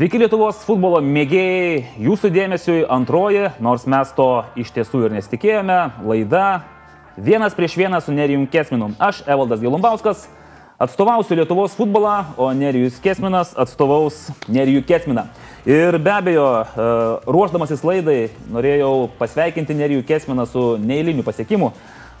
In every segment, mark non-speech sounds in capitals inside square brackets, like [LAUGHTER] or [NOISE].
Sveiki Lietuvos futbolo mėgėjai, jūsų dėmesiui antroji, nors mes to iš tiesų ir nesitikėjome, laida Vienas prieš vieną su Nerijum Kesminu. Aš, Evaldas Gilumbauskas, atstovausiu Lietuvos futbolą, o Nerijus Kesminas atstovaus Nerijų Kesminą. Ir be abejo, e, ruoždamasis laidai, norėjau pasveikinti Nerijų Kesminą su neįliniu pasiekimu.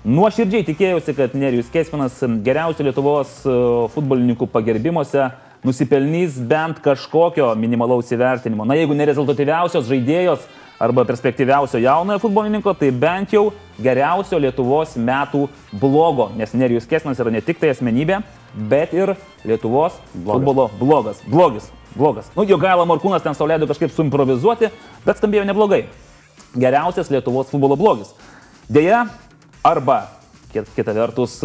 Nuoširdžiai tikėjausi, kad Nerijus Kesminas geriausių Lietuvos e, futbolininkų pagerbimuose nusipelnys bent kažkokio minimalaus įvertinimo. Na, jeigu nerezultatyviausios žaidėjos arba perspektyviausio jaunojo futbolininko, tai bent jau geriausio Lietuvos metų blogo, nes Nerijus Kesmas yra ne tik tai asmenybė, bet ir Lietuvos blogas. futbolo blogas. Blogis. Blogas. Nu, jo gaila Morkūnas ten sauliaido kažkaip suimprovizuoti, bet skambėjo neblogai. Geriausias Lietuvos futbolo blogis. Deja, arba, kita vertus,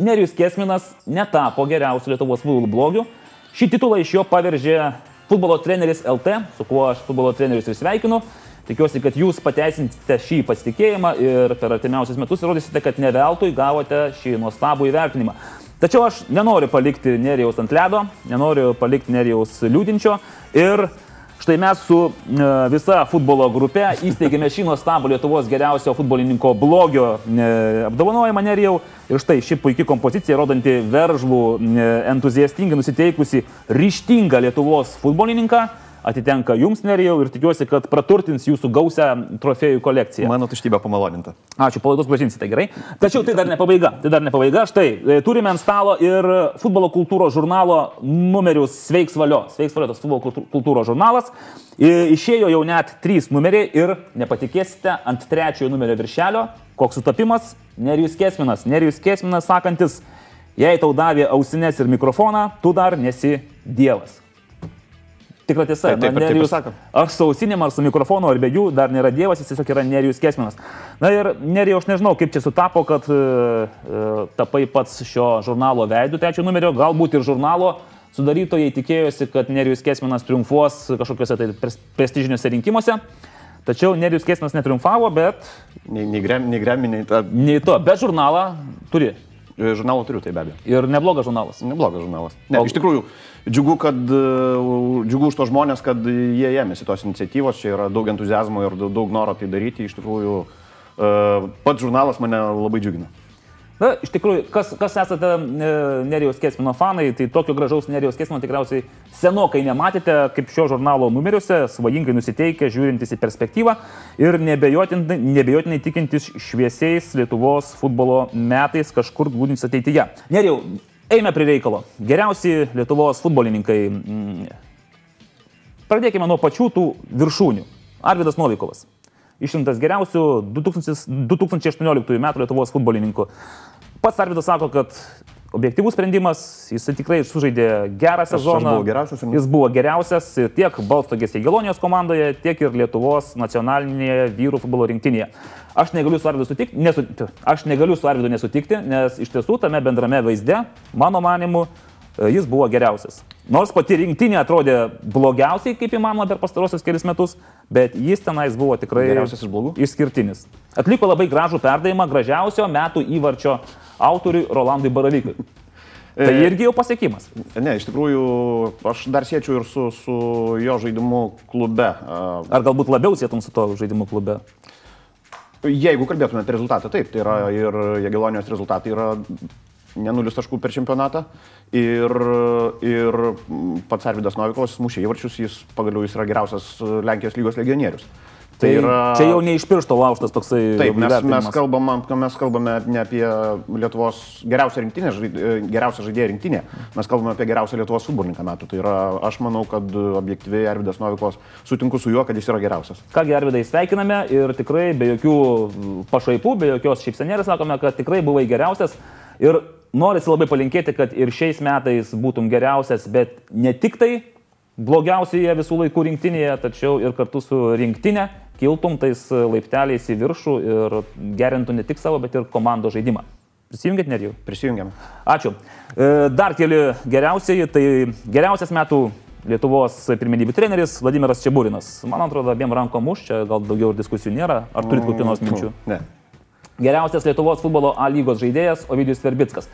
Nerijus Kesminas netapo geriausiu Lietuvos futbolo blogiu. Šį titulą iš jo paveržė futbolo treneris LT, su kuo aš futbolo trenerius ir sveikinu. Tikiuosi, kad jūs pateisinsite šį pasitikėjimą ir per artimiausius metus įrodysite, kad ne veltui gavote šį nuostabų įvertinimą. Tačiau aš nenoriu palikti Nerijaus ant ledo, nenoriu palikti Nerijaus liūdinčio ir Štai mes su e, visa futbolo grupe įsteigėme šį nuostabų Lietuvos geriausio futbolininko blogio e, apdovanojimą nerijau. Ir štai ši puikia kompozicija, rodanti veržlų, e, entuziastingai nusiteikusi, ryštingą Lietuvos futbolininką atitenka jums, Nerijau, ir tikiuosi, kad praturtins jūsų gausią trofėjų kolekciją. Mano tuštybė pamaloninta. Ačiū, palaidos gražinsite, gerai. Tačiau tai dar ne pabaiga. Tai dar ne pabaiga. Štai, e, turime ant stalo ir futbolo kultūros žurnalo numerius Sveiks valio. Sveiks valio tas futbolo kultūros žurnalas. Išėjo jau net trys numeriai ir nepatikėsite ant trečiojo numerio viršelio, koks sutapimas, Nerijus Kesminas. Nerijus Kesminas sakantis, jei tau davė ausinės ir mikrofoną, tu dar nesi Dievas tikra tiesa. Taip, taip, Na, nerijus, taip ar su ausinėm, ar su mikrofonu, ar be jų dar nėra Dievas, jis tiesiog yra Nerijus Kesminas. Na ir Nerijau, aš nežinau, kaip čia sutapo, kad uh, tapai pats šio žurnalo veidų trečio numerio, galbūt ir žurnalo sudarytojai tikėjosi, kad Nerijus Kesminas triumfuos kažkokiuose tai prestižiniuose rinkimuose. Tačiau Nerijus Kesminas netriumfavo, bet... Nei, nei, grem, nei gremi, nei ta... Nei to, bet žurnalą turi. Žurnalą turiu, tai be abejo. Ir neblogas žurnalas. Neblogas žurnalas. Ne, o... iš tikrųjų, džiugu, kad, džiugu už to žmonės, kad jie ėmėsi tos iniciatyvos, čia yra daug entuzijazmo ir daug noro tai daryti. Iš tikrųjų, pats žurnalas mane labai džiugina. Na, iš tikrųjų, kas, kas esate e, Nerijos Kesmino fanai, tai tokio gražaus Nerijos Kesmino tikriausiai senokai nematėte, kaip šio žurnalo numeriuose, svajingai nusiteikę, žiūrintis į perspektyvą ir nebejotinai, nebejotinai tikintis šviesiais Lietuvos futbolo metais kažkur glūdintis ateityje. Nerijau, eime prie reikalo. Geriausi Lietuvos futbolininkai. Mm, pradėkime nuo pačių tų viršūnių. Arvidas Novikovas išrinktas geriausiu 2018 m. Lietuvos futbolininku. Pats Arvidas sako, kad objektyvus sprendimas, jis tikrai sužaidė gerą sezoną. Buvo geriausias, jis buvo geriausias tiek Balstogės Jėgelonijos komandoje, tiek ir Lietuvos nacionalinėje vyrų futbolo rinktinėje. Aš negaliu su Arvidu sutikti, nesu, aš negaliu su Arvidu nesutikti, nes iš tiesų tame bendrame vaizde, mano manimu, jis buvo geriausias. Nors pati rinktinė atrodė blogiausiai, kaip įmanoma, per pastarosius kelius metus, bet jis tenais buvo tikrai geriausias iš blogų. Išskirtinis. Atliko labai gražų perdavimą gražiausio metų įvarčio autoriui Rolandui Baravykui. Tai e, irgi jau pasiekimas. Ne, iš tikrųjų, aš dar siečiau ir su, su jo žaidimu klube. Ar galbūt labiau sėtum su to žaidimu klube? Jeigu kalbėtume apie rezultatą, taip, tai yra ir Jagelonijos rezultatai yra nenulis taškų per čempionatą. Ir, ir pats Arvidas Novikovas mušė įvarčius, jis pagaliau jis yra geriausias Lenkijos lygos legionierius. Tai, tai yra... Čia jau ne iš piršto lauštas toksai. Taip, mes, mes, kalbame, mes kalbame ne apie Lietuvos geriausią rinktinę, geriausią žaidėją rinktinę, mes kalbame apie geriausią Lietuvos futbolininką metų. Tai yra, aš manau, kad objektyviai Arvidas Novikovas sutinku su juo, kad jis yra geriausias. Kągi, Arvidai, sveikiname ir tikrai be jokių pašaipų, be jokios šypsenėlės sakome, kad tikrai buvai geriausias. Ir norisi labai palinkėti, kad ir šiais metais būtum geriausias, bet ne tik tai blogiausioje visų laikų rinktinėje, tačiau ir kartu su rinktinė kiltum tais laipteliais į viršų ir gerintų ne tik savo, bet ir komandos žaidimą. Prisijungėt net jau? Prisijungiam. Ačiū. E, dar keli geriausiai, tai geriausias metų Lietuvos pirmenybių treneris Vladimiras Čiaburinas. Man atrodo, abiem rankom už, čia gal daugiau diskusijų nėra. Ar turit kokių nors minčių? Ne. Geriausias Lietuvos futbolo A lygos žaidėjas Ovidijus Verbickas.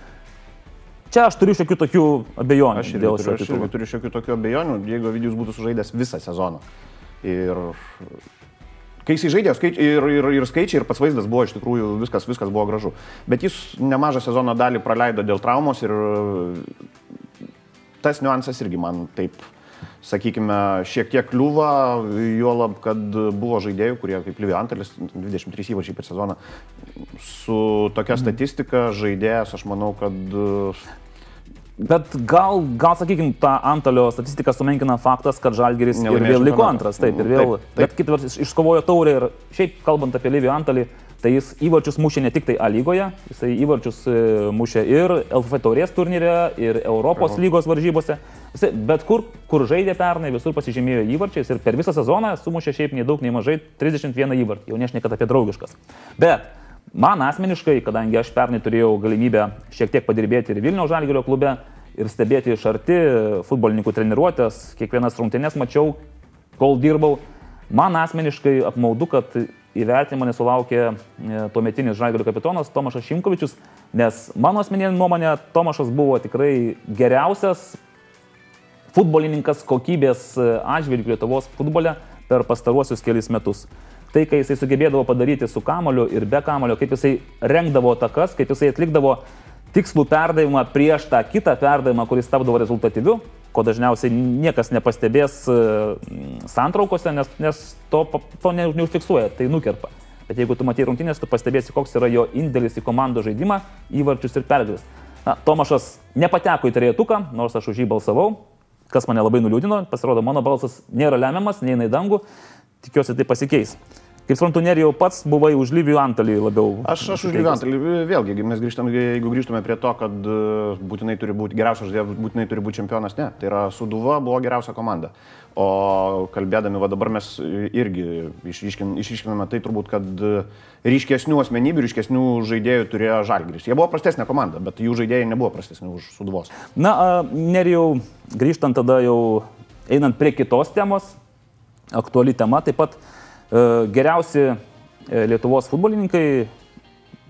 Čia aš turiu šiokių tokių abejonių. Aš irgi turiu, aš irgi turiu šiokių tokių abejonių, jeigu Vidijus būtų sužaidęs visą sezoną. Ir kai jis žaidė, ir, ir, ir skaičiai, ir pats vaizdas buvo iš tikrųjų viskas, viskas buvo gražu. Bet jis nemažą sezono dalį praleido dėl traumos ir tas niuansas irgi man taip, sakykime, šiek tiek kliūva, juolab, kad buvo žaidėjų, kurie kaip Livio Antelis, 23 įvažiai per sezoną, su tokia statistika žaidėjas, aš manau, kad Bet gal, gal sakykime, tą Antalio statistiką sumenkina faktas, kad Žalgeris ir vėl liko antras, taip, ir vėl. Taip, taip. Bet kitą vertus iškovojo taurę ir šiaip kalbant apie Livijų Antalį, tai jis įvarčius mušė ne tik tai A lygoje, jisai įvarčius e, mušė ir LFF taurės turnyre, ir Europos Aha. lygos varžybose. Jisai bet kur, kur žaidė pernai, visur pasižymėjo įvarčiais ir per visą sezoną sumušė šiaip nei daug, nei mažai 31 įvartį, jau nešnekant apie draugiškas. Bet Man asmeniškai, kadangi aš pernai turėjau galimybę šiek tiek padirbėti ir Vilniaus Žalgirio klube ir stebėti iš arti futbolininkų treniruotės, kiekvienas rungtynės mačiau, kol dirbau, man asmeniškai apmaudu, kad įvertinimo nesulaukė e, tuometinis Žalgirio kapitonas Tomašas Šimkovičius, nes mano asmeninė nuomonė, Tomašas buvo tikrai geriausias futbolininkas kokybės e, atžvilgių Lietuvos futbole per pastaruosius kelius metus. Tai, kai jisai sugebėdavo padaryti su kamoliu ir be kamolio, kaip jisai rengdavo takas, kaip jisai atlikdavo tikslų perdavimą prieš tą kitą perdavimą, kuris tapdavo rezultatyviu, ko dažniausiai niekas nepastebės e, santraukose, nes, nes to, to neužfiksuoja, tai nukerpa. Bet jeigu tu matai rungtynės, tu pastebėsi, koks yra jo indėlis į komandos žaidimą, įvarčius ir pergalės. Na, Tomašas nepateko į trejetuką, nors aš už jį balsavau, kas mane labai nuliūdino, pasirodo, mano balsas nėra lemiamas, neina į dangų, tikiuosi tai pasikeis. Kaip suprantu, nerijau pats buvai už Lyvijų Antalį labiau. Aš, aš už Lyvijų Antalį. Vėlgi, mes grįžtame, jeigu grįžtume prie to, kad e, būtinai turi būti geriausias žaidėjas, būtinai turi būti čempionas, ne. Tai yra Suduva buvo geriausia komanda. O kalbėdami, va dabar mes irgi išryškin, išryškiname tai turbūt, kad ryškesnių asmenybių, ryškesnių žaidėjų turėjo Žalgris. Jie buvo prastesnė komanda, bet jų žaidėjai nebuvo prastesni už Suduvos. Na, nerijau, grįžtant tada jau einant prie kitos temos, aktuali tema, taip pat E, geriausi e, Lietuvos futbolininkai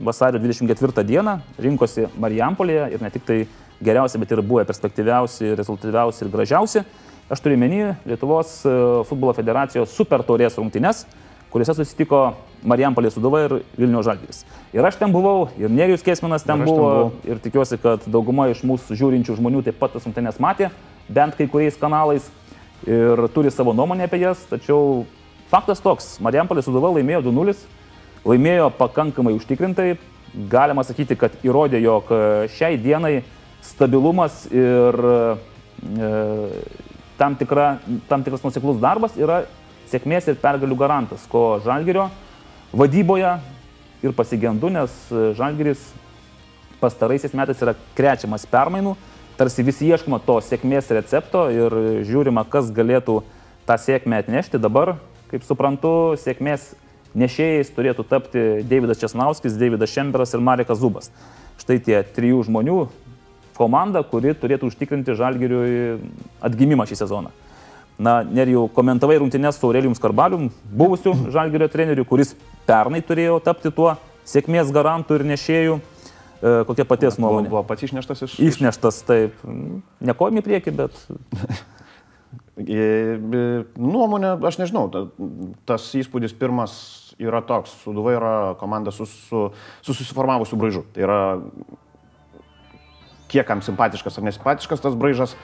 vasario 24 dieną rinkosi Marijampolėje ir ne tik tai geriausi, bet ir buvo perspektyviausi, rezultatyviausi ir gražiausi. Aš turiu menį Lietuvos e, futbolo federacijos super taurės rungtynes, kuriuose susitiko Marijampolė Suduva ir Vilnių Žalgiris. Ir aš ten buvau, ir Nerijus Kesminas ten, buvo, ten buvau, ir tikiuosi, kad dauguma iš mūsų žiūrinčių žmonių taip pat tas rungtynės matė, bent kai kuriais kanalais ir turi savo nuomonę apie jas, tačiau Faktas toks, Marijampolės Suduva laimėjo 2-0, laimėjo pakankamai užtikrintai, galima sakyti, kad įrodė, jog e, šiai dienai stabilumas ir e, tam, tikra, tam tikras nusiklus darbas yra sėkmės ir pergalių garantas, ko Žalgirio vadyboje ir pasigendu, nes Žalgiris pastaraisiais metais yra krečiamas permainų, tarsi visi ieškoma to sėkmės recepto ir žiūrima, kas galėtų tą sėkmę atnešti. Dabar kaip suprantu, sėkmės nešėjais turėtų tapti Davidas Česnauskis, Davidas Šemberas ir Marekas Zubas. Štai tie trijų žmonių komanda, kuri turėtų užtikrinti Žalgiriui atgimimą šį sezoną. Na, nerijau komentavai rungtynės su Aurelijum Skarbalium, buvusiu Žalgirio treneriu, kuris pernai turėjo tapti tuo sėkmės garantų ir nešėjų. E, kokia paties nuomonė? Buvo pats išneštas iš... Išneštas, taip. Nekojami prieki, bet [LAUGHS] Nuomonė, aš nežinau, tas įspūdis pirmas yra toks, Suduva yra komanda su, su, su susiformavusiu braižu. Tai yra kiek kam simpatiškas ar nesimpatiškas tas braižas,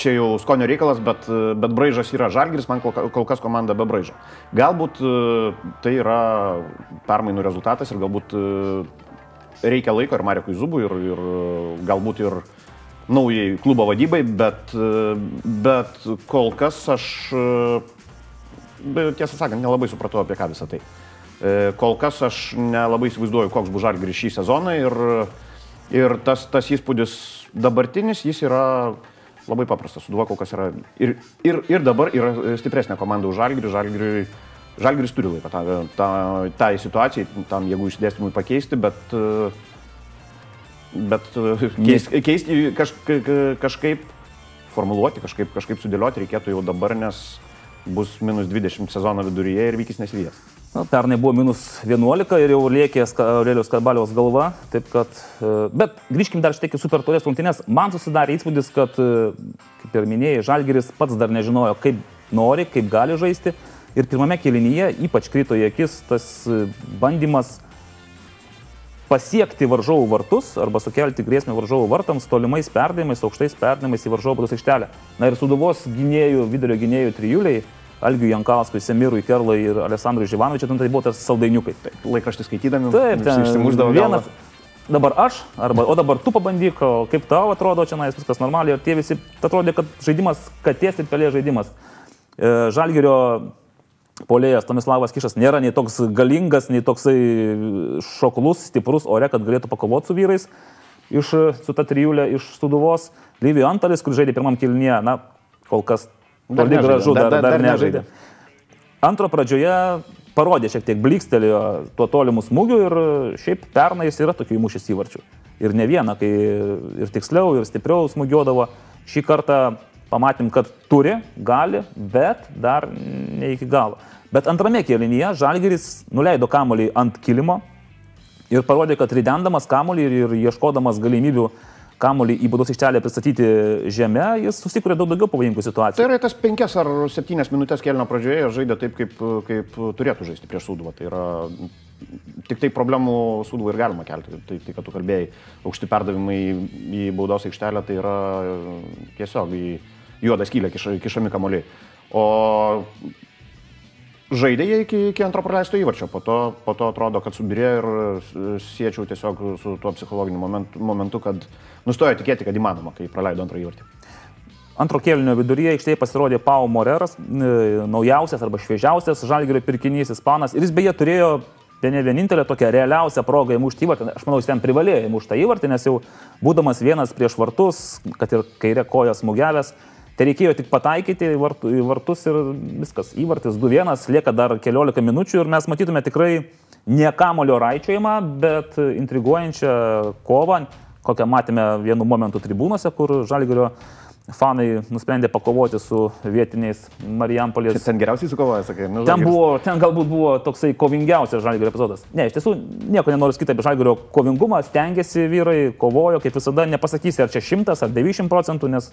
čia jau skonio reikalas, bet, bet braižas yra žalgris, man kol, kol kas komanda be braižo. Galbūt tai yra permainų rezultatas ir galbūt reikia laiko ir Marekui Zubui ir, ir galbūt ir naujai klubo vadybai, bet, bet kol kas aš, tiesą sakant, nelabai supratau apie ką visą tai. E, kol kas aš nelabai įsivaizduoju, koks bus žalgris šį sezoną ir, ir tas, tas įspūdis dabartinis, jis yra labai paprastas. Suduva kol kas yra ir, ir, ir dabar yra stipresnė komanda už žalgrį. Žalgrį Žalgiris turi laiko tą, tą, tą situaciją, tam jėgų išdėstymui pakeisti, bet uh, Bet e, keisti [LAUGHS] keist, kaž, kažkaip formuluoti, kažkaip, kažkaip sudėlioti reikėtų jau dabar, nes bus minus 20 sezono viduryje ir vykis nesivijas. Na, pernai buvo minus 11 ir jau liekės Aurelijos Karbaliaus galva. Taip kad, e, bet grįžkim dar šiek tiek į super turės rungtynės. Man susidarė įspūdis, kad, e, kaip ir minėjai, Žalgeris pats dar nežinojo, kaip nori, kaip gali žaisti. Ir pirmame kelinyje ypač krito į akis tas e, bandymas pasiekti varžovų vartus arba sukelti grėsmę varžovų vartams tolimais perdavimais, aukštais perdavimais į varžovų vartus aikštelę. Na ir suduvos gynėjų, vidurio gynėjų trijuliai, Algiu Jankauskui, Semirui Kerlai ir Alessandrui Živanovičiui, tai buvo tas saldainiukai. Taip, laikraštį skaitydami, Taip, ten išsimuždavo vienas. Dabar aš, arba, o dabar tu pabandyk, kaip tau atrodo čia, na, viskas normaliai, ir tie visi, atrodė, kad žaidimas, katės ir pelė žaidimas. E, Žalgerio polėjas Tomislavas Kišas nėra nei toks galingas, nei toksai šoklus, stiprus ore, kad galėtų pakovoti su vyrais iš, su ta trijulė iš Suduvos. Lyvijų Antalis, kur žaidė pirmam kilnyje, na, kol kas toli gražu, dar- dar, dar, dar- nežaidė. Antro pradžioje parodė šiek tiek blikstelėjo tuo tolimu smūgiu ir šiaip pernai jis yra tokių įmušęs įvarčių. Ir ne vieną, kai ir tiksliau, ir stipriau smūgiuodavo. Šį kartą pamatėm, kad turi, gali, bet dar ne iki galo. Bet antrame kėlinyje Žalgeris nuleido kamolį ant kilimo ir parodė, kad ridendamas kamolį ir, ieškodamas galimybių kamolį į būdos aikštelę pristatyti žemę, jis susikūrė daug daugiau pavojingų Tai situacijų. yra tas penkias ar septynias minutės kelio pradžioje žaidė taip, kaip, kaip turėtų žaisti prieš Sūduvą. Tai yra tik tai problemų Sūduvą ir galima kelti. Tai, tai kad tu kalbėjai, aukšti perdavimai į baudos aikštelę, tai yra tiesiog į juodą skylę kiša, kišami kamoliai. O žaidė jie iki, iki antro praleisto įvarčio, po to, po to atrodo, kad subirėjo ir siečiau tiesiog su tuo psichologiniu momentu, momentu, kad nustojo tikėti, kad įmanoma, kai praleido antrą įvartį. Antro kėlinio viduryje aikštėje pasirodė Pau Moreras, e, naujausias arba šviežiausias žalgerio pirkinys ispanas. Ir jis beje turėjo vieni vienintelę tokią realiausią progą įmušti įvartį. Aš manau, jis ten privalėjo įmušti įvartį, nes jau būdamas vienas prieš vartus, kad ir kairė koja smūgiavęs, tai reikėjo tik pataikyti į, vartu, į vartus ir viskas. Įvartis 2-1, lieka dar keliolika minučių ir mes matytume tikrai ne kamulio raičiojimą, bet intriguojančią kovą, kokią matėme vienu momentu tribūnose, kur žalgerio fanai nusprendė pakovoti su vietiniais Marijampolės. Ten geriausiai sukovoja, sakai, nu, Ten, buvo, ten galbūt buvo toksai kovingiausias žalgerio epizodas. Ne, iš tiesų nieko nenoriu sakyti apie žalgerio kovingumą, stengiasi vyrai, kovojo, kaip visada, nepasakysi ar čia 100 ar 90 procentų, nes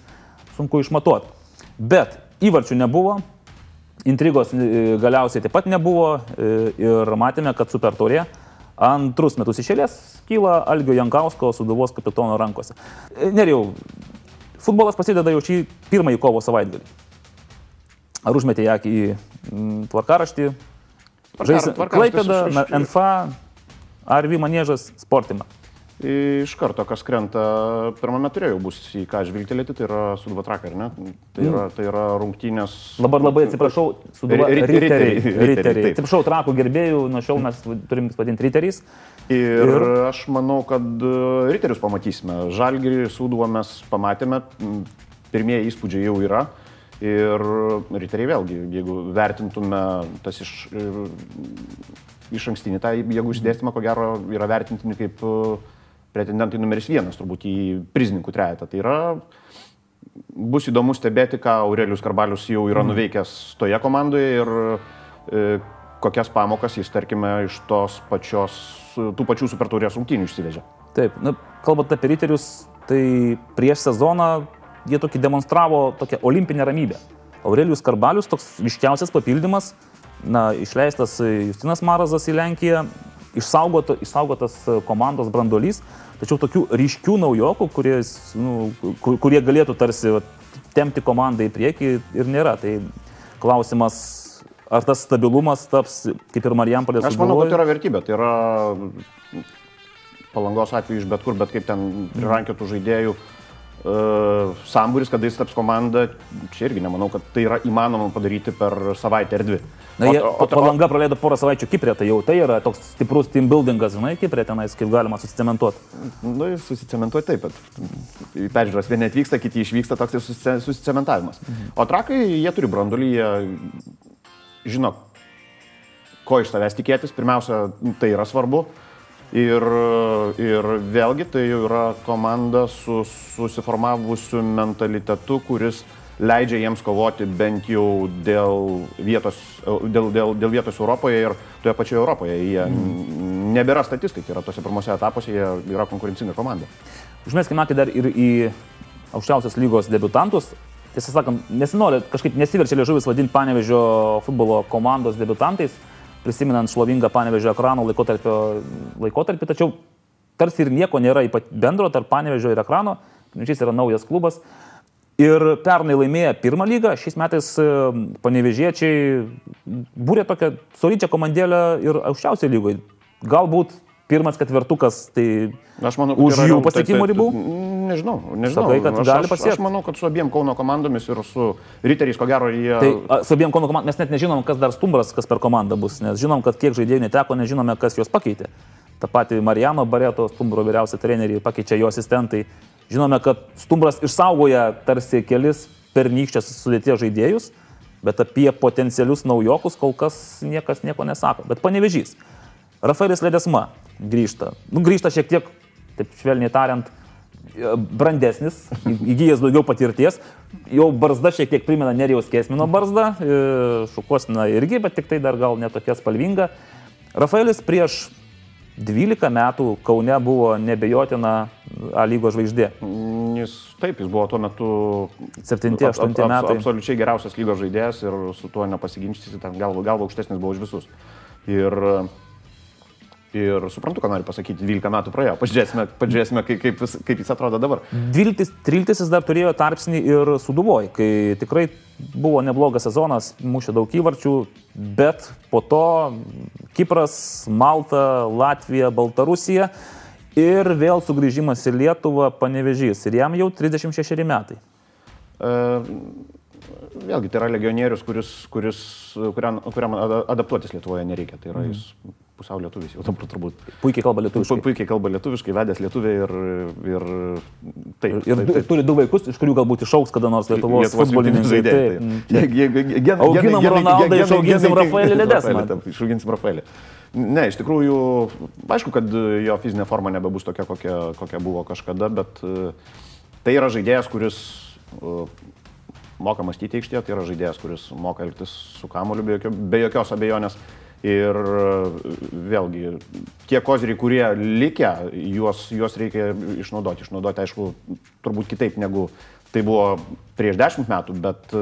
sunku išmatuoti. Bet įvarčių nebuvo, intrigos e, galiausiai taip pat nebuvo e, ir matėme, kad super taurė antrus metus išėlės kyla Algio Jankausko suduvos kapitono rankose. E, Neriau, futbolas prasideda jau šį pirmąjį kovo savaitgalį. Ar užmetė ją į tvarkaraštį? Žaisim Klaipėda, NFA, Arvi Manėžas, Sportima. Iš karto, kas krenta, pirmame turėjau bus į ką žvilgtelėti, tai yra Suduva Trakai, ar ne? Tai yra, tai yra rungtynės. Dabar labai atsiprašau, suduva Ri- ri- riteriai. riteriai. Atsiprašau, trakų gerbėjų, nuo šiol mes turim vadinti riteriais. Ir, Ir- aš manau, kad e, riterius pamatysime. Žalgirį Suduvą mes pamatėme, pirmieji įspūdžiai jau yra. Ir riteriai vėlgi, jeigu vertintume tas iš, iš ankstinį, tą jėgų išdėstymą, ko gero, yra vertintini kaip e, pretendentai numeris vienas, turbūt į prizininkų trejetą. Tai yra bus įdomu stebėti, ką Aurelius Karbalius jau yra nuveikęs toje komandoje ir e, kokias pamokas jis, tarkime, iš tos pačios, tų pačių supertaurės rungtynių išsivežė. Taip, na, kalbant apie riterius, tai prieš sezoną jie tokį demonstravo tokią olimpinę ramybę. Aurelijus Karbalius toks ryškiausias papildymas, na, išleistas Justinas Marazas į Lenkiją, išsaugoto, išsaugotas komandos brandolys, tačiau tokių ryškių naujokų, kurie, nu, kur- kurie galėtų tarsi vat, tempti komandą į priekį ir nėra. Tai klausimas, ar tas stabilumas taps kaip ir Marijampolės Aš manau, kad tai yra vertybė. Tai yra palangos atveju iš bet kur, bet kaip ten prirankėtų žaidėjų uh, sambūris, kada jis taps komanda, čia irgi nemanau, kad tai yra įmanoma padaryti per savaitę ar dvi. Na, jie, o, o, palanga praleido porą savaičių Kiprė, tai jau tai yra toks stiprus team buildingas, žinai, Kiprė tenais, kaip galima susicementuoti. Nu, jis susicementuoja taip, bet peržiūros vieni atvyksta, kiti išvyksta, toks ir susice- susicementavimas. Mhm. O trakai, jie turi brandolį, jie žino, ko iš tavęs tikėtis. Pirmiausia, tai yra svarbu. Ir, ir vėlgi tai jau yra komanda su susiformavusiu mentalitetu, kuris leidžia jiems kovoti bent jau dėl vietos, dėl, dėl, dėl vietos Europoje ir toje pačioje Europoje. Jie mm. nebėra statistai, tai yra tose pirmose etapuose jie yra konkurencinga komanda. Užmeskime akį dar ir į aukščiausios lygos debutantus. Tiesą sakant, nesinori, kažkaip nesiverčia liežuvis vadinti Panevežio futbolo komandos debutantais, prisiminant šlovingą Panevežio ekrano laikotarpį, tačiau tarsi ir nieko nėra bendro tarp Panevežio ir ekrano, šis yra naujas klubas. Ir pernai laimėję pirmą lygą, šiais metais e, panevežiečiai būrė tokią solidžią komandėlę ir aukščiausiai lygoje. Galbūt pirmas ketvirtukas, tai aš manau, už jų pasiekimų ribų? Nežinau, nežinau. Sakai, kad aš, gali pasiekti. Aš manau, kad su abiem Kauno komandomis ir su Riteriais, ko gero, jie... Tai a, su abiem Kauno komandomis mes net nežinom, kas dar stumbras, kas per komandą bus, nes žinom, kad kiek žaidėjų neteko, nežinome, kas juos pakeitė. Ta pati Marijano Bareto, stumbro vyriausia trenerį, pakeičia jo asistentai. Žinome, kad Stumbras išsaugoja tarsi kelis pernykščias sudėties žaidėjus, bet apie potencialius naujokus kol kas niekas nieko nesako. Bet panevežys. Rafaelis Ledesma grįžta. Nu, grįžta šiek tiek, taip švelniai tariant, brandesnis, įgyjęs daugiau patirties. Jo barzda šiek tiek primena Nerijaus Kesmino barzdą, e, šukosina irgi, bet tik tai dar gal netokia spalvinga. Rafaelis prieš 12 metų Kaune buvo nebejotina A lygos žvaigždė. Jis taip, jis buvo tuo metu 7-8 metai. Absoliučiai geriausias lygos žaidėjas ir su tuo nepasiginčysi, ten galva, galva aukštesnis buvo už visus. Ir Ir suprantu, ką nori pasakyti, 12 metų praėjo. Pažiūrėsime, pažiūrėsime kaip, kaip, jis, kaip jis atrodo dabar. 12, 13 jis dar turėjo tarpsnį ir Suduvoj, kai tikrai buvo neblogas sezonas, mušė daug įvarčių, bet po to Kipras, Malta, Latvija, Baltarusija ir vėl sugrįžimas į Lietuvą, panevežys. Ir jam jau 36 metai. E, vėlgi, tai yra legionierius, kuris, kuris, kuriam, kuriam adaptuotis Lietuvoje nereikia. Tai yra jis pusiau lietuvis, jau dabar turbūt. Puikiai kalba lietuviškai. Puikiai kalba lietuviškai, vedęs lietuvė ir, ir taip. Ir, ir taip, taip. turi du vaikus, iš kurių galbūt išauks kada nors Lietuvos, Lietuvos futbolininkai. Taip. Auginam Ronaldą, išauginsim Rafaelį Ledesmą. Išauginsim Rafaelį. Ne, iš tikrųjų, aišku, kad jo fizinė forma nebebus tokia, kokia, kokia buvo kažkada, bet e, tai yra žaidėjas, kuris e, moka mąstyti aikštėje, tai yra žaidėjas, kuris moka elgtis su kamoliu be, jokio, be jokios abejonės. Ir vėlgi, tie koziriai, kurie likę, juos, juos reikia išnaudoti. Išnaudoti, aišku, turbūt kitaip negu tai buvo prieš dešimt metų, bet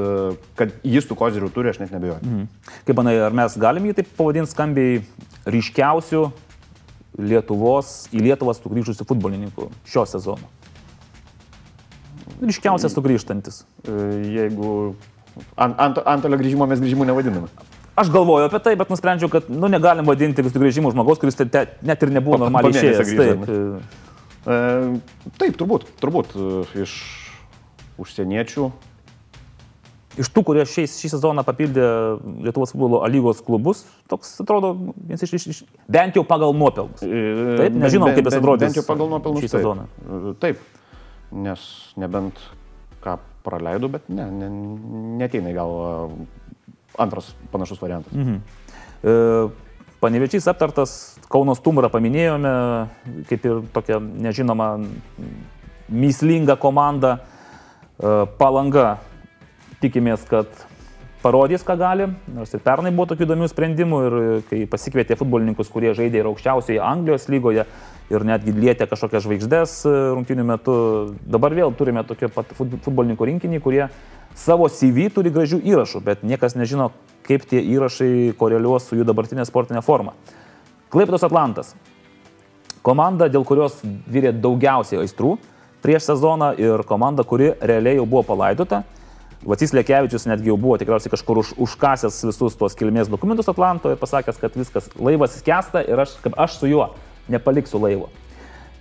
kad jis tų kozirių turi, aš net nebejoju. Mhm. Kaip manai, ar mes galim jį taip pavadinti skambiai ryškiausių Lietuvos, į Lietuvą sugrįžusių futbolininkų šio sezono? Ryškiausias sugrįžtantis. Jeigu ant, ant, antolio grįžimo mes grįžimų nevadiname. Aš galvoju apie tai, bet nusprendžiau, kad nu, negalim vadinti sugrįžimo žmogaus, kuris te, te, net ir nebuvo normaliai išėjęs. Taip. E, taip, turbūt, turbūt e, iš užsieniečių. Iš tų, kurie šį, šį sezoną papildė Lietuvos futbolo lygos klubus, toks atrodo, vienas iš, iš, bent jau pagal nuopelnus. E, taip, nežinom, kaip jis atrodys. Bent jau pagal nuopelnus šį sezoną. Taip, taip. Nes nebent ką praleidau, bet ne, ne, neteina į galvą antras panašus variantas. Mhm. E, Panevečiais aptartas, Kauno stumbrą paminėjome, kaip ir tokia nežinoma myslinga komanda. E, palanga, tikimės, kad parodys, ką gali, nors ir pernai buvo tokių įdomių sprendimų ir kai pasikvietė futbolininkus, kurie žaidė ir aukščiausioje Anglijos lygoje ir netgi lietė kažkokias žvaigždės e, rungtinių metų, dabar vėl turime tokį pat futbolininkų rinkinį, kurie savo CV turi gražių įrašų, bet niekas nežino, kaip tie įrašai koreliuos su jų dabartinė sportinė forma. Klaipėdos Atlantas. Komanda, dėl kurios vyrė daugiausiai aistrų prieš sezoną ir komanda, kuri realiai jau buvo palaidota. Vacys Lekevičius netgi jau buvo tikriausiai kažkur už, užkasęs visus tuos kilmės dokumentus Atlanto ir pasakęs, kad viskas, laivas skęsta ir aš, aš su juo nepaliksiu laivo.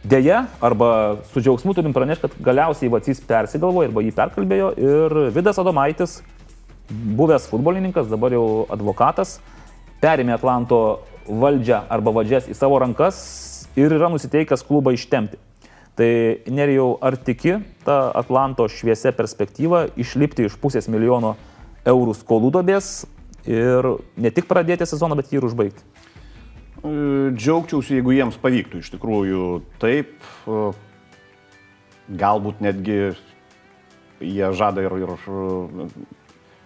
Deja, arba su džiaugsmu turim pranešti, kad galiausiai Vacys persigalvojo arba jį perkalbėjo ir Vidas Adomaitis, buvęs futbolininkas, dabar jau advokatas, perėmė Atlanto valdžią arba valdžias į savo rankas ir yra nusiteikęs klubą ištemti. Tai nerijau, ar tiki tą Atlanto šviesia perspektyva išlipti iš pusės milijono eurų skolų dobės ir ne tik pradėti sezoną, bet jį ir užbaigti? E, džiaugčiausi, jeigu jiems pavyktų iš tikrųjų taip, e, galbūt netgi jie žada ir, ir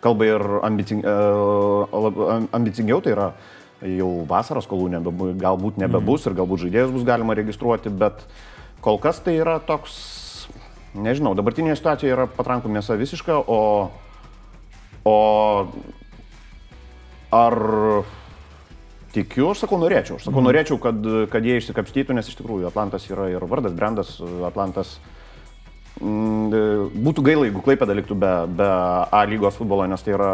kalba ir ambicing, ambicingiau, tai yra jau vasaros skolų nebe, galbūt nebebus ir galbūt žaidėjus bus galima registruoti, bet kol kas tai yra toks, nežinau, dabartinė situacija yra patrankų mėsa visiška, o, o ar tikiu, aš sakau, norėčiau. Aš sakau, norėčiau, kad, kad jie išsikapstytų, nes iš tikrųjų Atlantas yra ir vardas, brandas, Atlantas. Mm, būtų gaila, jeigu Klaipėda liktų be, be A lygos futbolo, nes tai yra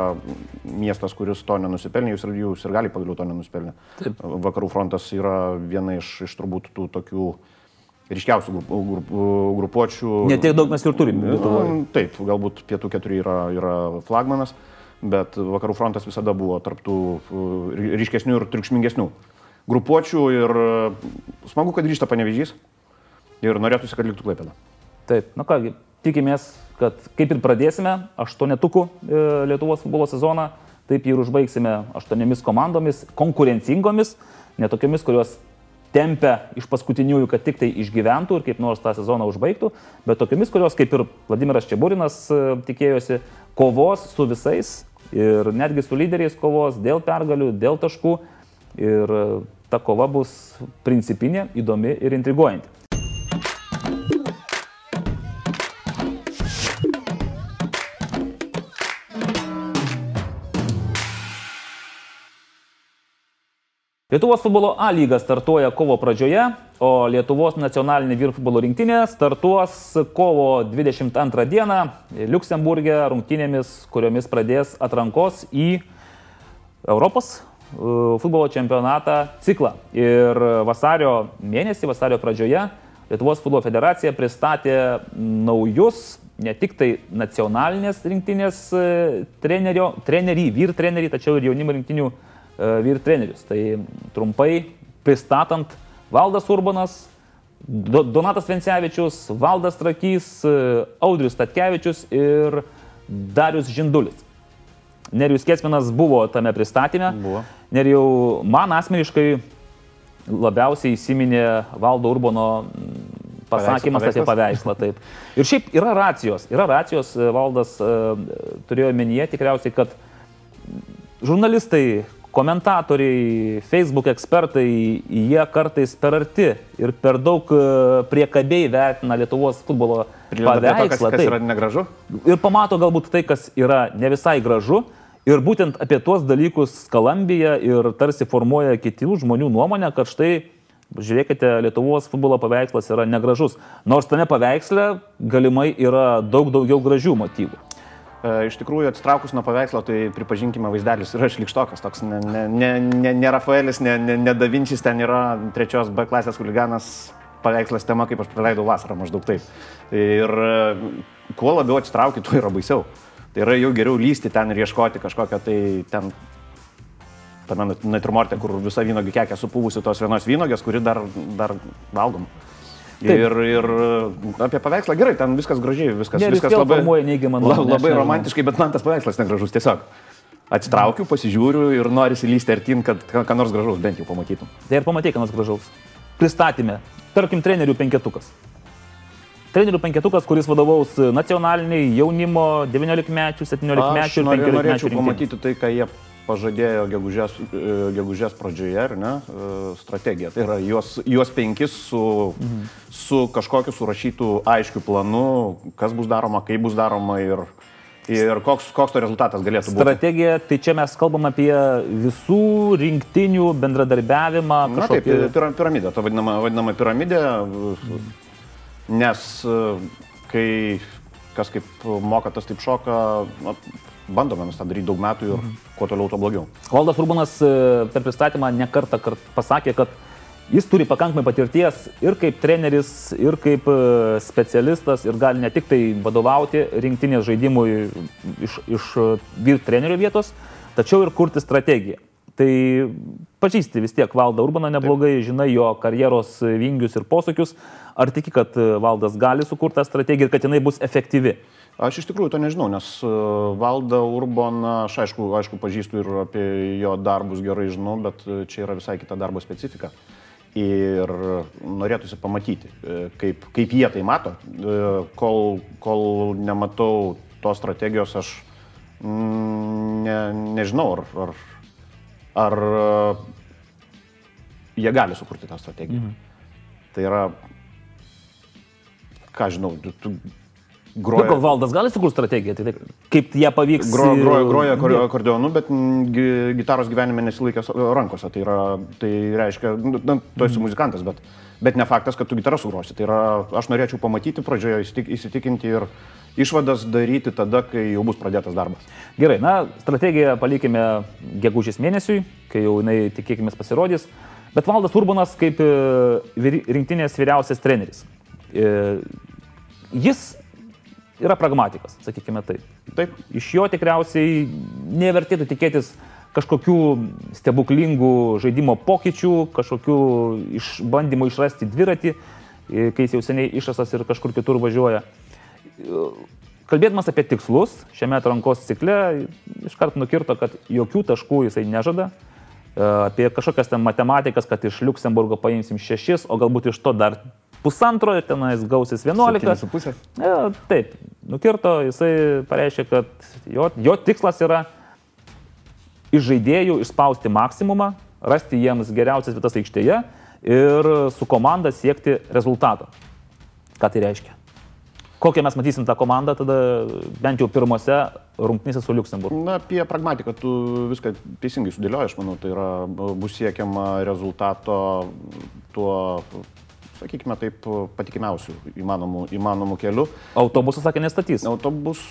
miestas, kuris to nenusipelnė, jūs ir, jūs ir gali pagaliau to nenusipelnė. Taip. Vakarų frontas yra viena iš, iš turbūt tų tokių ryškiausių grup, grup, grupuočių. Ne tiek daug mes ir turime. Mm, taip, galbūt pietų keturi yra, yra flagmanas. Bet vakarų frontas visada buvo tarptų ryškesnių ir triukšmingesnių grupuočių ir smagu, kad grįžta panevežys ir norėtųsi, kad liktų klaipėda. Taip, na kągi, tikimės, kad kaip ir pradėsime aštuonetukų e, Lietuvos futbolo sezoną, taip ir užbaigsime aštuoniomis komandomis, konkurencingomis, netokiamis, kurios tempia iš paskutiniųjų, kad tik tai išgyventų ir kaip nors tą sezoną užbaigtų, bet tokiamis, kurios, kaip ir Vladimiras Čiaburinas e, tikėjosi, kovos su visais ir netgi su lyderiais kovos dėl pergalių, dėl taškų. Ir ta kova bus principinė, įdomi ir intriguojanti. Lietuvos futbolo A lyga startuoja kovo pradžioje, o Lietuvos nacionalinė vyrų futbolo rinktinė startuos kovo 22 dieną Luksemburgė rungtynėmis, kuriomis pradės atrankos į Europos e, futbolo čempionatą ciklą. Ir vasario mėnesį, vasario pradžioje Lietuvos futbolo federacija pristatė naujus ne tik tai nacionalinės rinktinės e, trenerio, trenerį, vyr trenerį, tačiau ir jaunimo rinktinių E, vyr trenerius. Tai trumpai pristatant Valdas Urbanas, Donatas Vencevičius, Valdas Trakys, e, Audrius Tatkevičius ir Darius Žindulis. Nerijus Kesminas buvo tame pristatyme. Buvo. Nerijau, man asmeniškai labiausiai įsiminė Valdo Urbano pasakymas apie paveikslą. Taip. Ir šiaip yra racijos. Yra racijos, e, Valdas turėjo menyje tikriausiai, kad žurnalistai, komentatoriai, Facebook ekspertai, jie kartais per arti ir per daug e, priekabiai vertina Lietuvos futbolo paveikslą. To, kas, kas yra negražu? Ir pamato galbūt tai, kas yra ne visai gražu. Ir būtent apie tuos dalykus skalambija ir tarsi formuoja kitų žmonių nuomonę, kad štai, žiūrėkite, Lietuvos futbolo paveikslas yra negražus. Nors tame paveiksle galimai yra daug daugiau gražių motyvų. E, iš tikrųjų, atsitraukus nuo paveikslo, tai pripažinkime, vaizdelis yra šlikštokas, toks ne, ne, ne, ne, Rafaelis, ne, ne, ne Davinčis, ten yra trečios B klasės huliganas paveikslas tema, kaip aš praleidau vasarą, maždaug taip. Ir e, kuo labiau atsitrauki, tuo yra baisiau. Tai yra jau geriau lysti ten ir ieškoti kažkokią tai ten, tame natrimorte, kur visa vynogių kekė supūvusi tos vienos vynogės, kuri dar, dar valgoma. Taip. Ir, ir apie paveikslą gerai, ten viskas gražiai, viskas, ne, viskas labai, la, labai romantiškai, bet man tas paveikslas negražus tiesiog. Atsitraukiu, pasižiūriu ir nori įlysti artin, kad ką nors gražaus bent jau pamatytum. Tai ir pamatyk, ką nors gražaus. Pristatymė. Tarkim, trenerių penketukas. Trenerių penketukas, kuris vadovaus nacionaliniai jaunimo 19 mečių, 17 mečių ir 15 mečių. Norėčiau pamatyti tai, ką jie pažadėjo gegužės, e, gegužės pradžioje, ar ne, e, strategija. Tai yra juos, juos penkis su, mhm. su kažkokiu surašytų aiškiu planu, kas bus daroma, kaip bus daroma ir, ir koks, koks to rezultatas galėtų būti. Strategija, tai čia mes kalbam apie visų rinktinių bendradarbiavimą. Kažkokį... Na taip, piramidė, ta vadinama, vadinama piramidė, nes e, kai kas kaip moka, tas taip šoka, bandome mes tą daryti daug metų ir mhm. kuo toliau, tuo blogiau. Valdas Urbanas e, per pristatymą nekartą kart pasakė, kad jis turi pakankamai patirties ir kaip treneris, ir kaip e, specialistas, ir gali ne tik tai vadovauti rinktinės žaidimui iš, iš e, vyr trenerių vietos, tačiau ir kurti strategiją. Tai pažįsti vis tiek Valdą Urbaną neblogai, Taip. žinai jo karjeros vingius ir posūkius. Ar tiki, kad Valdas gali sukurti tą strategiją ir kad jinai bus efektyvi? Aš iš tikrųjų to nežinau, nes e, Valdą Urbaną, aš aišku, aišku pažįstu ir apie jo darbus gerai žinau, bet e, čia yra visai kita darbo specifika. Ir norėtųsi pamatyti, e, kaip, kaip jie tai mato. Kol, kol nematau tos strategijos, aš mm, ne, nežinau, ar, ar, ar jie gali sukurti tą strategiją. Mhm. Tai yra, ką žinau, tu groja. Gal valdas gali sukurti strategiją, tai taip, kaip ją pavyks. Gro, groja, groja akor, akordeonu, bet gitaros gyvenime nesilaikęs rankose. Tai, yra, tai reiškia, nu, na, tu esi muzikantas, bet, bet ne faktas, kad tu gitarą sugrosi. Tai yra, aš norėčiau pamatyti pradžioje, įsitikinti ir išvadas daryti tada, kai jau bus pradėtas darbas. Gerai, na, strategiją palikime gegužės mėnesiui, kai jau jinai tikėkime pasirodys. Bet Valdas Urbanas kaip e, rinktinės vyriausias treneris. E, jis yra pragmatikas, sakykime taip. Taip. Iš jo tikriausiai nevertėtų tikėtis kažkokių stebuklingų žaidimo pokyčių, kažkokių išbandymų išrasti dviratį, e, kai jis jau seniai išrastas ir kažkur kitur važiuoja. Kalbėdamas apie tikslus šiame atrankos cikle, iškart nukirto, kad jokių taškų jisai nežada, e, apie kažkokias ten matematikas, kad iš Luxemburgo paimsim šešis, o galbūt iš to dar pusantro ir tenais gausis 11. Su pusė. Ja, taip, nukirto, jisai pareiškė, kad jo, jo tikslas yra iš žaidėjų išspausti maksimumą, rasti jiems geriausias vietas aikštėje ir su komanda siekti rezultato. Ką tai reiškia? Kokią mes matysim tą komandą tada bent jau pirmose rungtynėse su Luxemburgu? Na, apie pragmatiką tu viską teisingai sudėlioji, aš manau, tai yra bus siekiama rezultato tuo sakykime taip, patikimiausių įmanomų, įmanomų kelių. Autobusas sakė nestatys. Autobus,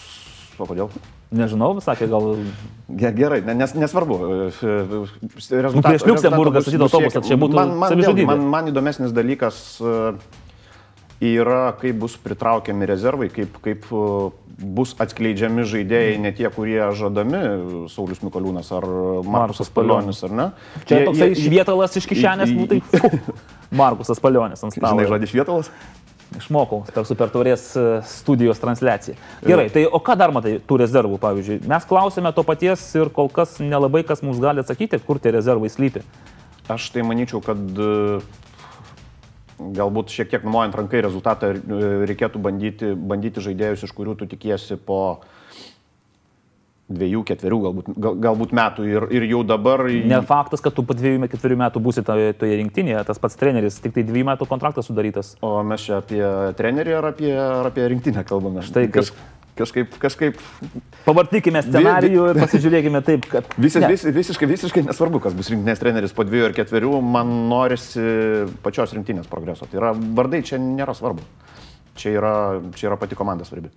o kodėl? Nežinau, sakė gal. Gerai, nes, nesvarbu. Rezultat, nu, prieš Liuksemburgą statyti autobusą, čia būtų man, man, vėlgi, man, man įdomesnis dalykas yra, kaip bus pritraukiami rezervai, kaip, kaip bus atskleidžiami žaidėjai, ne tie, kurie žadami, Saulis Mikoliūnas ar Markusas Palionis, ar ne? Čia jie, toksai švietalas iš kišenės, nu tai Markusas Palionis ant stalo. Žinai žodį švietalas? Išmokau per Super Taurės e, studijos transliaciją. Gerai, tai o ką dar matai tų rezervų, pavyzdžiui? Mes klausėme to paties ir kol kas nelabai kas mums gali atsakyti, kur tie rezervai slypi. Aš tai manyčiau, kad galbūt šiek tiek numojant rankai rezultatą reikėtų bandyti, bandyti žaidėjus, iš kurių tu tikiesi po dviejų, ketverių galbūt, gal, galbūt metų ir, ir jau dabar. Ne faktas, kad tu po dviejų, ketverių metų būsi toje, toje rinktinėje, tas pats treneris, tik tai dviejų metų kontraktas sudarytas. O mes čia apie trenerį ar apie, ar apie rinktinę kalbame? Štai kas. Kažkaip, kažkaip. Pavartykime scenarijų ir pasižiūrėkime taip, kad... Visis, vis, visiškai, visiškai nesvarbu, kas bus rinktinės treneris po dviejų ar ketverių, man norisi pačios rinktinės progreso. Tai yra, vardai čia nėra svarbu. Čia yra, čia yra pati komanda svarbi.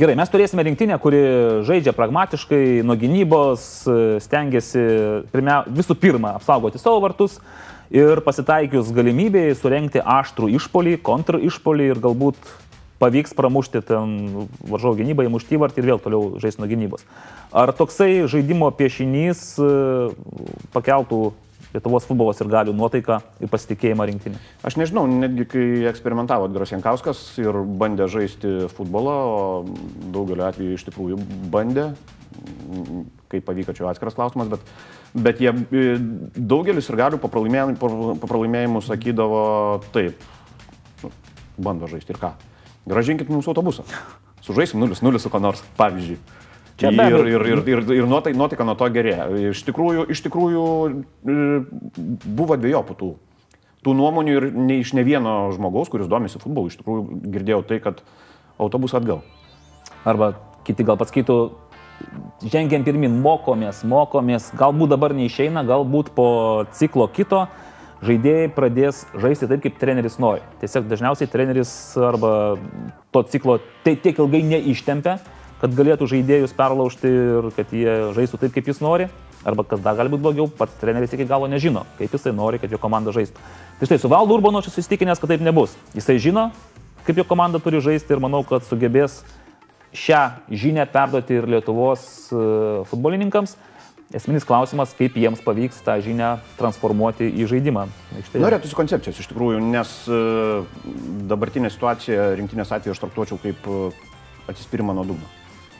Gerai, mes turėsime rinktinę, kuri žaidžia pragmatiškai, nuo gynybos, stengiasi pirmia, visų pirma apsaugoti savo vartus ir pasitaikius galimybėj surenkti aštrų išpolį, kontr išpolį ir galbūt pavyks pramušti ten varžovo gynybą, įmušti įvartį ir vėl toliau žais nuo gynybos. Ar toksai žaidimo piešinys e, pakeltų Lietuvos futbolos ir galių nuotaiką ir pasitikėjimą rinktinį? Aš nežinau, netgi kai eksperimentavo Drosienkauskas ir bandė žaisti futbolą, o daugeliu atveju iš tikrųjų bandė, kaip pavyko čia atskiras klausimas, bet, bet jie e, daugelis ir galių po pralaimėjimų sakydavo taip, bando žaisti ir ką gražinkit mums autobusą. Sužaisim 0-0 su ko nors, pavyzdžiui. Čia ir, ir, ir, ir, ir nuotaika, nuotaika nuo to gerėja. Iš tikrųjų, iš tikrųjų e, buvo dviejopų tų, tų nuomonių ir ne iš ne vieno žmogaus, kuris domisi futbolu, iš tikrųjų girdėjau tai, kad autobusą atgal. Arba kiti gal pasakytų, žengiam pirmin, mokomės, mokomės, galbūt dabar neišeina, galbūt po ciklo kito žaidėjai pradės žaisti taip, kaip treneris nori. Tiesiog dažniausiai treneris arba to ciklo tai tiek ilgai neištempia, kad galėtų žaidėjus perlaužti ir kad jie žaistų taip, kaip jis nori. Arba kas dar gali būti blogiau, pats treneris iki galo nežino, kaip jisai nori, kad jo komanda žaistų. Tai štai su Valdu Urbano aš esu įstikinęs, kad taip nebus. Jisai žino, kaip jo komanda turi žaisti ir manau, kad sugebės šią žinią perduoti ir Lietuvos e, futbolininkams. Esminis klausimas, kaip jiems pavyks tą žinią transformuoti į žaidimą. Norėtųsi koncepcijos iš tikrųjų, nes e, dabartinė situacija rinktinės atveju aš traktuočiau kaip e, atsispirimą nuo dugno.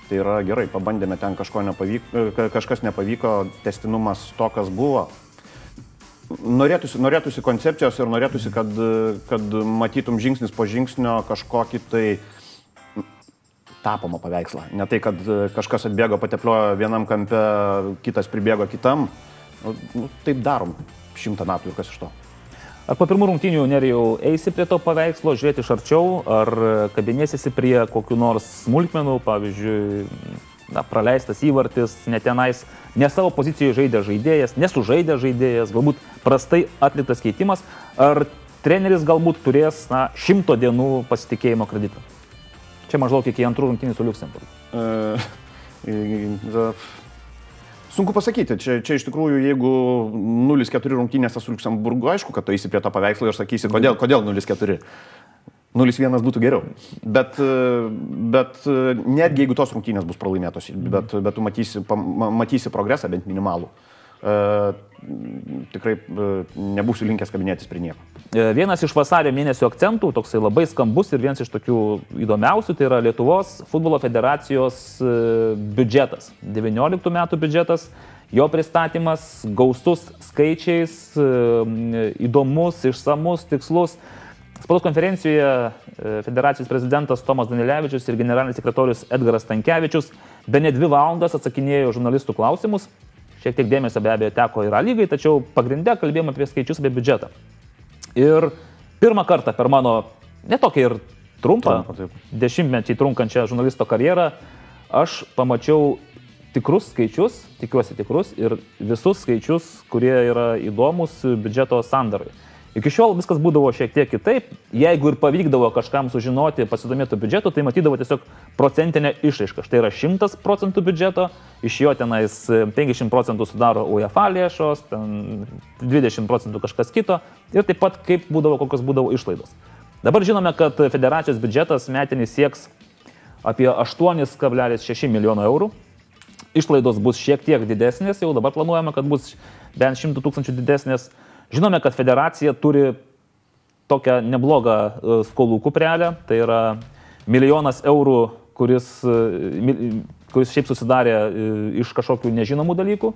Tai yra gerai, pabandėme ten nepavyko, e, kažkas nepavyko, testinumas to, kas buvo. norėtųsi, norėtųsi koncepcijos ir norėtųsi, kad, kad matytum žingsnis po žingsnio kažkokį tai tapomą paveikslą. Ne tai, kad kažkas atbėgo, patepliojo vienam kampe, kitas pribėgo kitam. Nu, nu, taip darom šimtą metų ir kas iš to. Ar po pirmų rungtynių nerijau eisi prie to paveikslo, žiūrėti iš arčiau, ar kabinėsiesi prie kokių nors smulkmenų, pavyzdžiui, na, praleistas įvartis, netenais, ne savo pozicijoje žaidė žaidėjas, nesužaidė žaidėjas, galbūt prastai atliktas keitimas, ar treneris galbūt turės na, šimto dienų pasitikėjimo kreditą. Čia maždaug iki antrų rungtynių su Luxemburgu. Uh, Sunku pasakyti, čia, čia iš tikrųjų, jeigu 0-4 rungtynėse su Luxemburgu, aišku, kad tu eisi prie to paveikslo ir sakysi, kodėl, kodėl 0-4. 0-1 būtų geriau. Bet, bet netgi jeigu tos rungtynės bus pralaimėtos, bet, bet tu matysi, matysi progresą bent minimalų. Uh, tikrai uh, nebūsiu linkęs kabinėtis prie nieko. E, vienas iš vasario mėnesio akcentų, toksai labai skambus ir vienas iš tokių įdomiausių, tai yra Lietuvos futbolo federacijos uh, biudžetas. 19 metų biudžetas, jo pristatymas gausus skaičiais, įdomus, išsamus, tikslus. Spaudos konferencijoje federacijos prezidentas Tomas Danilevičius ir generalinis sekretorius Edgaras Tankievičius be ne dvi valandas atsakinėjo žurnalistų klausimus. Šiek tiek dėmesio be abejo teko ir lygai, tačiau pagrindę kalbėjome apie skaičius, apie biudžetą. Ir pirmą kartą per mano netokia ir trumpą, dešimtmetį trunkančią žurnalisto karjerą, aš pamačiau tikrus skaičius, tikiuosi tikrus, ir visus skaičius, kurie yra įdomus biudžeto sandarai. Iki šiol viskas būdavo šiek tiek kitaip. Jeigu ir pavykdavo kažkam sužinoti, pasidomėti biudžetu, tai matydavo tiesiog procentinę išraišką. Štai yra 100 procentų biudžeto, iš jo tenais 50 procentų sudaro UEFA lėšos, 20 procentų kažkas kito ir taip pat kaip būdavo, kokios būdavo išlaidos. Dabar žinome, kad federacijos biudžetas metinis sieks apie 8,6 milijono eurų. Išlaidos bus šiek tiek didesnės, jau dabar planuojame, kad bus bent 100 tūkstančių didesnės. Žinome, kad federacija turi tokią neblogą e, skolų kuprelę, tai yra milijonas eurų, kuris, e, kuris šiaip susidarė e, iš kažkokių nežinomų dalykų.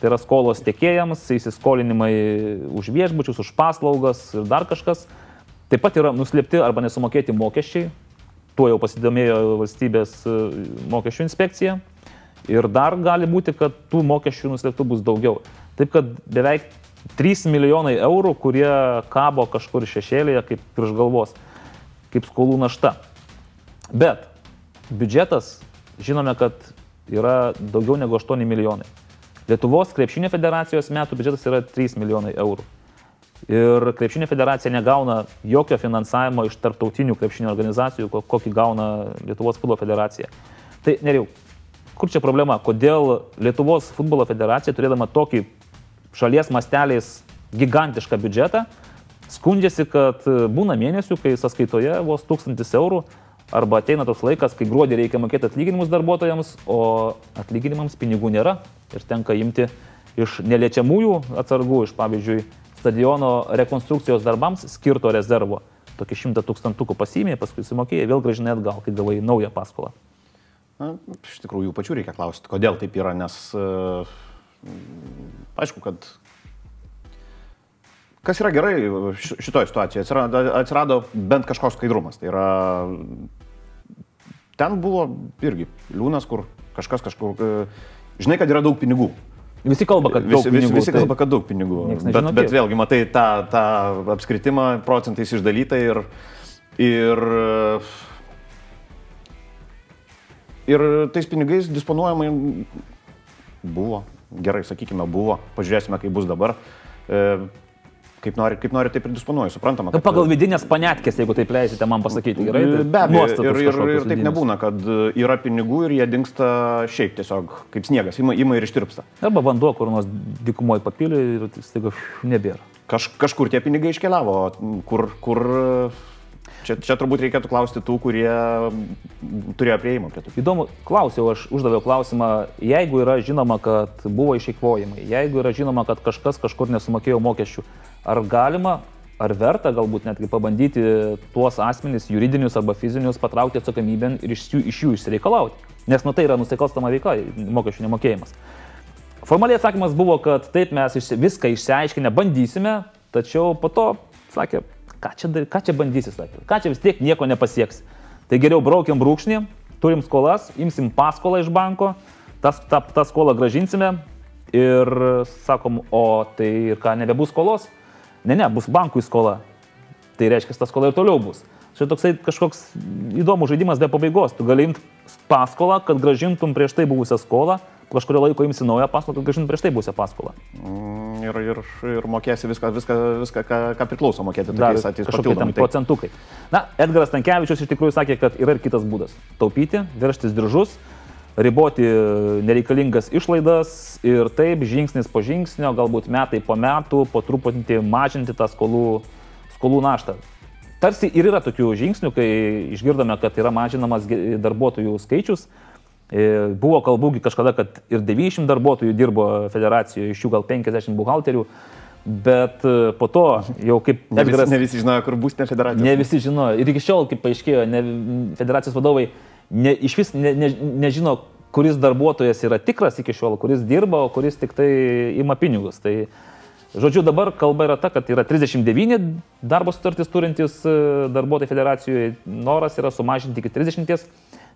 Tai yra skolos tiekėjams, įsiskolinimai už viešbučius, už paslaugas ir dar kažkas. Taip pat yra nuslėpti arba nesumokėti mokesčiai. Tuo jau pasidomėjo valstybės mokesčių inspekcija. Ir dar gali būti, kad tų mokesčių nuslėptų bus daugiau. Taip kad beveik 3 milijonai eurų, kurie kabo kažkur šešėlėje kaip virš galvos, kaip skolų našta. Bet biudžetas, žinome, kad yra daugiau negu 8 milijonai. Lietuvos krepšinio federacijos metų biudžetas yra 3 milijonai eurų. Ir krepšinio federacija negauna jokio finansavimo iš tarptautinių krepšinio organizacijų, kokį gauna Lietuvos futbolo federacija. Tai neriau, kur čia problema? Kodėl Lietuvos futbolo federacija, turėdama tokį šalies masteliais gigantišką biudžetą, skundžiasi, kad būna mėnesių, kai sąskaitoje vos 1000 eurų arba ateina toks laikas, kai gruodį reikia mokėti atlyginimus darbuotojams, o atlyginimams pinigų nėra ir tenka imti iš neliečiamųjų atsargų, iš pavyzdžiui, stadiono rekonstrukcijos darbams skirto rezervo. Tokį šimtą tūkstantukų pasimė, paskui sumokėjai, vėl gražinai atgal, kai gavai naują paskolą. Na, iš tikrųjų, jų pačių reikia klausti, kodėl taip yra, nes uh, aišku, kad kas yra gerai šitoje situacijoje, atsirado, atsirado bent kažkoks skaidrumas. Tai yra, ten buvo irgi liūnas, kur kažkas kažkur, žinai, kad yra daug pinigų. Visi kalba, kad visi, daug pinigų. Visi, visi kalba, kad daug pinigų. Bet, bet vėlgi, matai tą, tą apskritimą procentais išdalytą ir, ir, ir tais pinigais disponuojama buvo gerai, sakykime, buvo, pažiūrėsime, kaip bus dabar. E, kaip nori, kaip nori, taip ir disponuoju, suprantama. Nu, kad... Pagal vidinės panetkės, jeigu taip leisite man pasakyti, gerai. Tai be abejo, ir, ir, ir taip nebūna, kad yra pinigų ir jie dinksta šiaip tiesiog kaip sniegas, ima, ima ir ištirpsta. Arba vanduo, kur nors dikumoje papilė ir staiga nebėra. Kaž, kažkur tie pinigai iškeliavo, kur, kur Čia, čia turbūt reikėtų klausti tų, kurie turėjo prieimą prie tų. Įdomu, klausiau, aš uždaviau klausimą, jeigu yra žinoma, kad buvo išeikvojimai, jeigu yra žinoma, kad kažkas kažkur nesumokėjo mokesčių, ar galima, ar verta galbūt netgi pabandyti tuos asmenys, juridinius arba fizinius, patraukti atsakomybę ir iš jų, iš jų išsireikalauti. Nes nu tai yra nusikalstama veika, mokesčių nemokėjimas. Formaliai atsakymas buvo, kad taip mes viską išsiaiškinę bandysime, tačiau po to sakė, ką čia, dar- ką čia bandysi, sakė, ką čia vis tiek nieko nepasieks. Tai geriau braukiam brūkšnį, turim skolas, imsim paskolą iš banko, tas, tą, tą skolą gražinsime ir sakom, o tai ir ką, nebebus skolos? Ne, ne, bus bankui skola. Tai reiškia, ta skola ir toliau bus. Čia toksai kažkoks įdomus žaidimas be pabaigos. Tu gali imti paskolą, kad gražintum prieš tai buvusią skolą, kažkurio laiko imsi naują paskolą, kad gražintum prieš tai buvusią paskolą. Mm, Ir, ir, ir mokėsi viską, viską, viską ką, ką priklauso mokėti tokiais atvejais kažkokie ten. Tai- procentukai. Na, Edgaras Tankievičius iš tikrųjų sakė, kad yra ir kitas būdas - taupyti, verštis diržus, riboti nereikalingas išlaidas ir taip žingsnis po žingsnio, galbūt metai po metų, po truputį mažinti tą skolų, skolų naštą. Tarsi ir yra tokių žingsnių, kai išgirdome, kad yra mažinamas darbuotojų skaičius. E, Buvo kalbų gi kažkada, kad ir 90 darbuotojų dirbo federacijoje, iš jų gal 50 buhalterių, bet e, po to jau kaip Ne visi, Edgaras- ne visi žinojo, kur bus ne federacija. Ne visi žinojo. Ir iki šiol, kaip paaiškėjo, ne, federacijos vadovai ne, iš vis ne, ne, nežino, kuris darbuotojas yra tikras iki šiol, kuris dirba, o kuris tik tai ima pinigus. Tai, žodžiu, dabar kalba yra ta, kad yra 39 darbo sutartys turintys e, darbuotojai federacijoje. Noras yra sumažinti iki 30.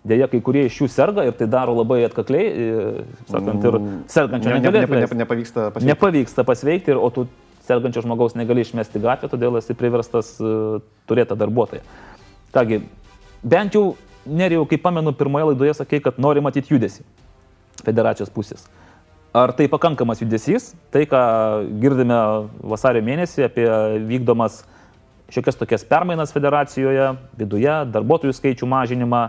Deja, kai kurie iš jų serga ir tai daro labai atkakliai, e, sakant, ir sergančio Ne, ne, ne, ne, nepavyksta pasiekti. Nepavyksta pasveikti, ir- o tu sergančio žmogaus negali išmesti gatvę, todėl esi priverstas uh, turėti darbuotoją. Kągi, bent jau, nerijau, kaip pamenu, pirmoje laidoje sakė, kad nori matyti judesi federacijos pusės. Ar tai pakankamas judesys? Tai, ką girdime vasario mėnesį apie vykdomas šiokias tokias permainas federacijoje, viduje, darbuotojų skaičių mažinimą,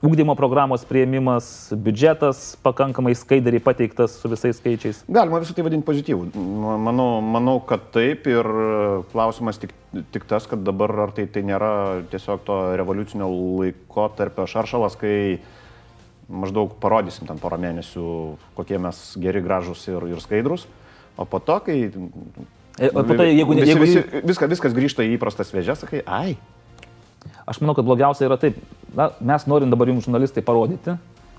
ūkdymo programos prieimimas, biudžetas pakankamai skaidriai pateiktas su visais skaičiais. Galima visą tai vadinti pozityvų. Ma- Manau, manau, kad taip ir e, klausimas tik, tik tas, kad dabar ar tai, tai nėra tiesiog to revoliucinio laiko tarp šaršalas, kai maždaug parodysim ten porą mėnesių, kokie mes geri, gražus ir, ir skaidrus, o po to, kai... E, O po to, jeigu, ne- visi, jeigu, visi, viskas, viskas grįžta į įprastas vėžes, sakai, ai, Aš manau, kad blogiausia yra taip. Na, mes norim dabar jums žurnalistai parodyti,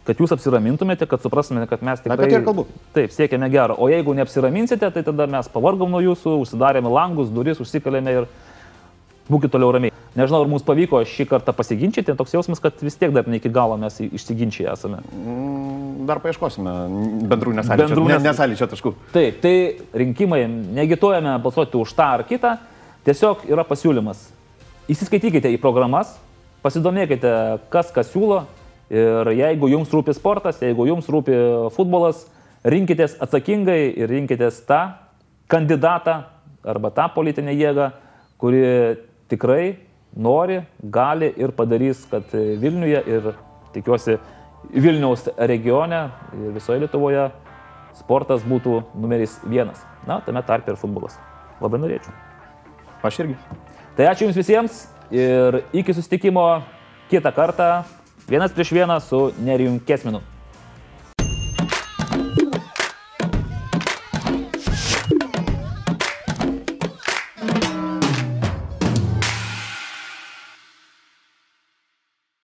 kad jūs apsiramintumėte, kad suprastumėte, kad mes tikrai... Apie tai ir kalbu. Taip, siekiame gero. O jeigu neapsiraminsite, tai tada mes pavargom nuo jūsų, užsidarėme langus, duris, užsikalėme ir būkite toliau ramiai. Nežinau, ar mums pavyko šį kartą pasiginčyti, toks jausmas, kad vis tiek dar ne iki galo mes išsiginčiai esame. mm, dar paieškosime bendrų nesąlyčio, Bendrų ne, nes- nesąlyčio taškų. Taip, tai rinkimai, negituojame balsuoti už tą ar kitą, tiesiog yra pasiūlymas. Įsiskaitykite į programas, pasidomėkite, kas ką siūlo ir jeigu jums rūpi sportas, jeigu jums rūpi futbolas, rinkitės atsakingai ir rinkitės tą kandidatą arba tą politinę jėgą, kuri tikrai nori, gali ir padarys, kad Vilniuje ir tikiuosi Vilniaus regione ir visoje Lietuvoje sportas būtų numeris vienas. Na, tame tarpe ir futbolas. Labai norėčiau. Aš irgi. Tai ačiū Jums visiems ir iki susitikimo kitą kartą vienas prieš vieną su Nerijum Kesminu.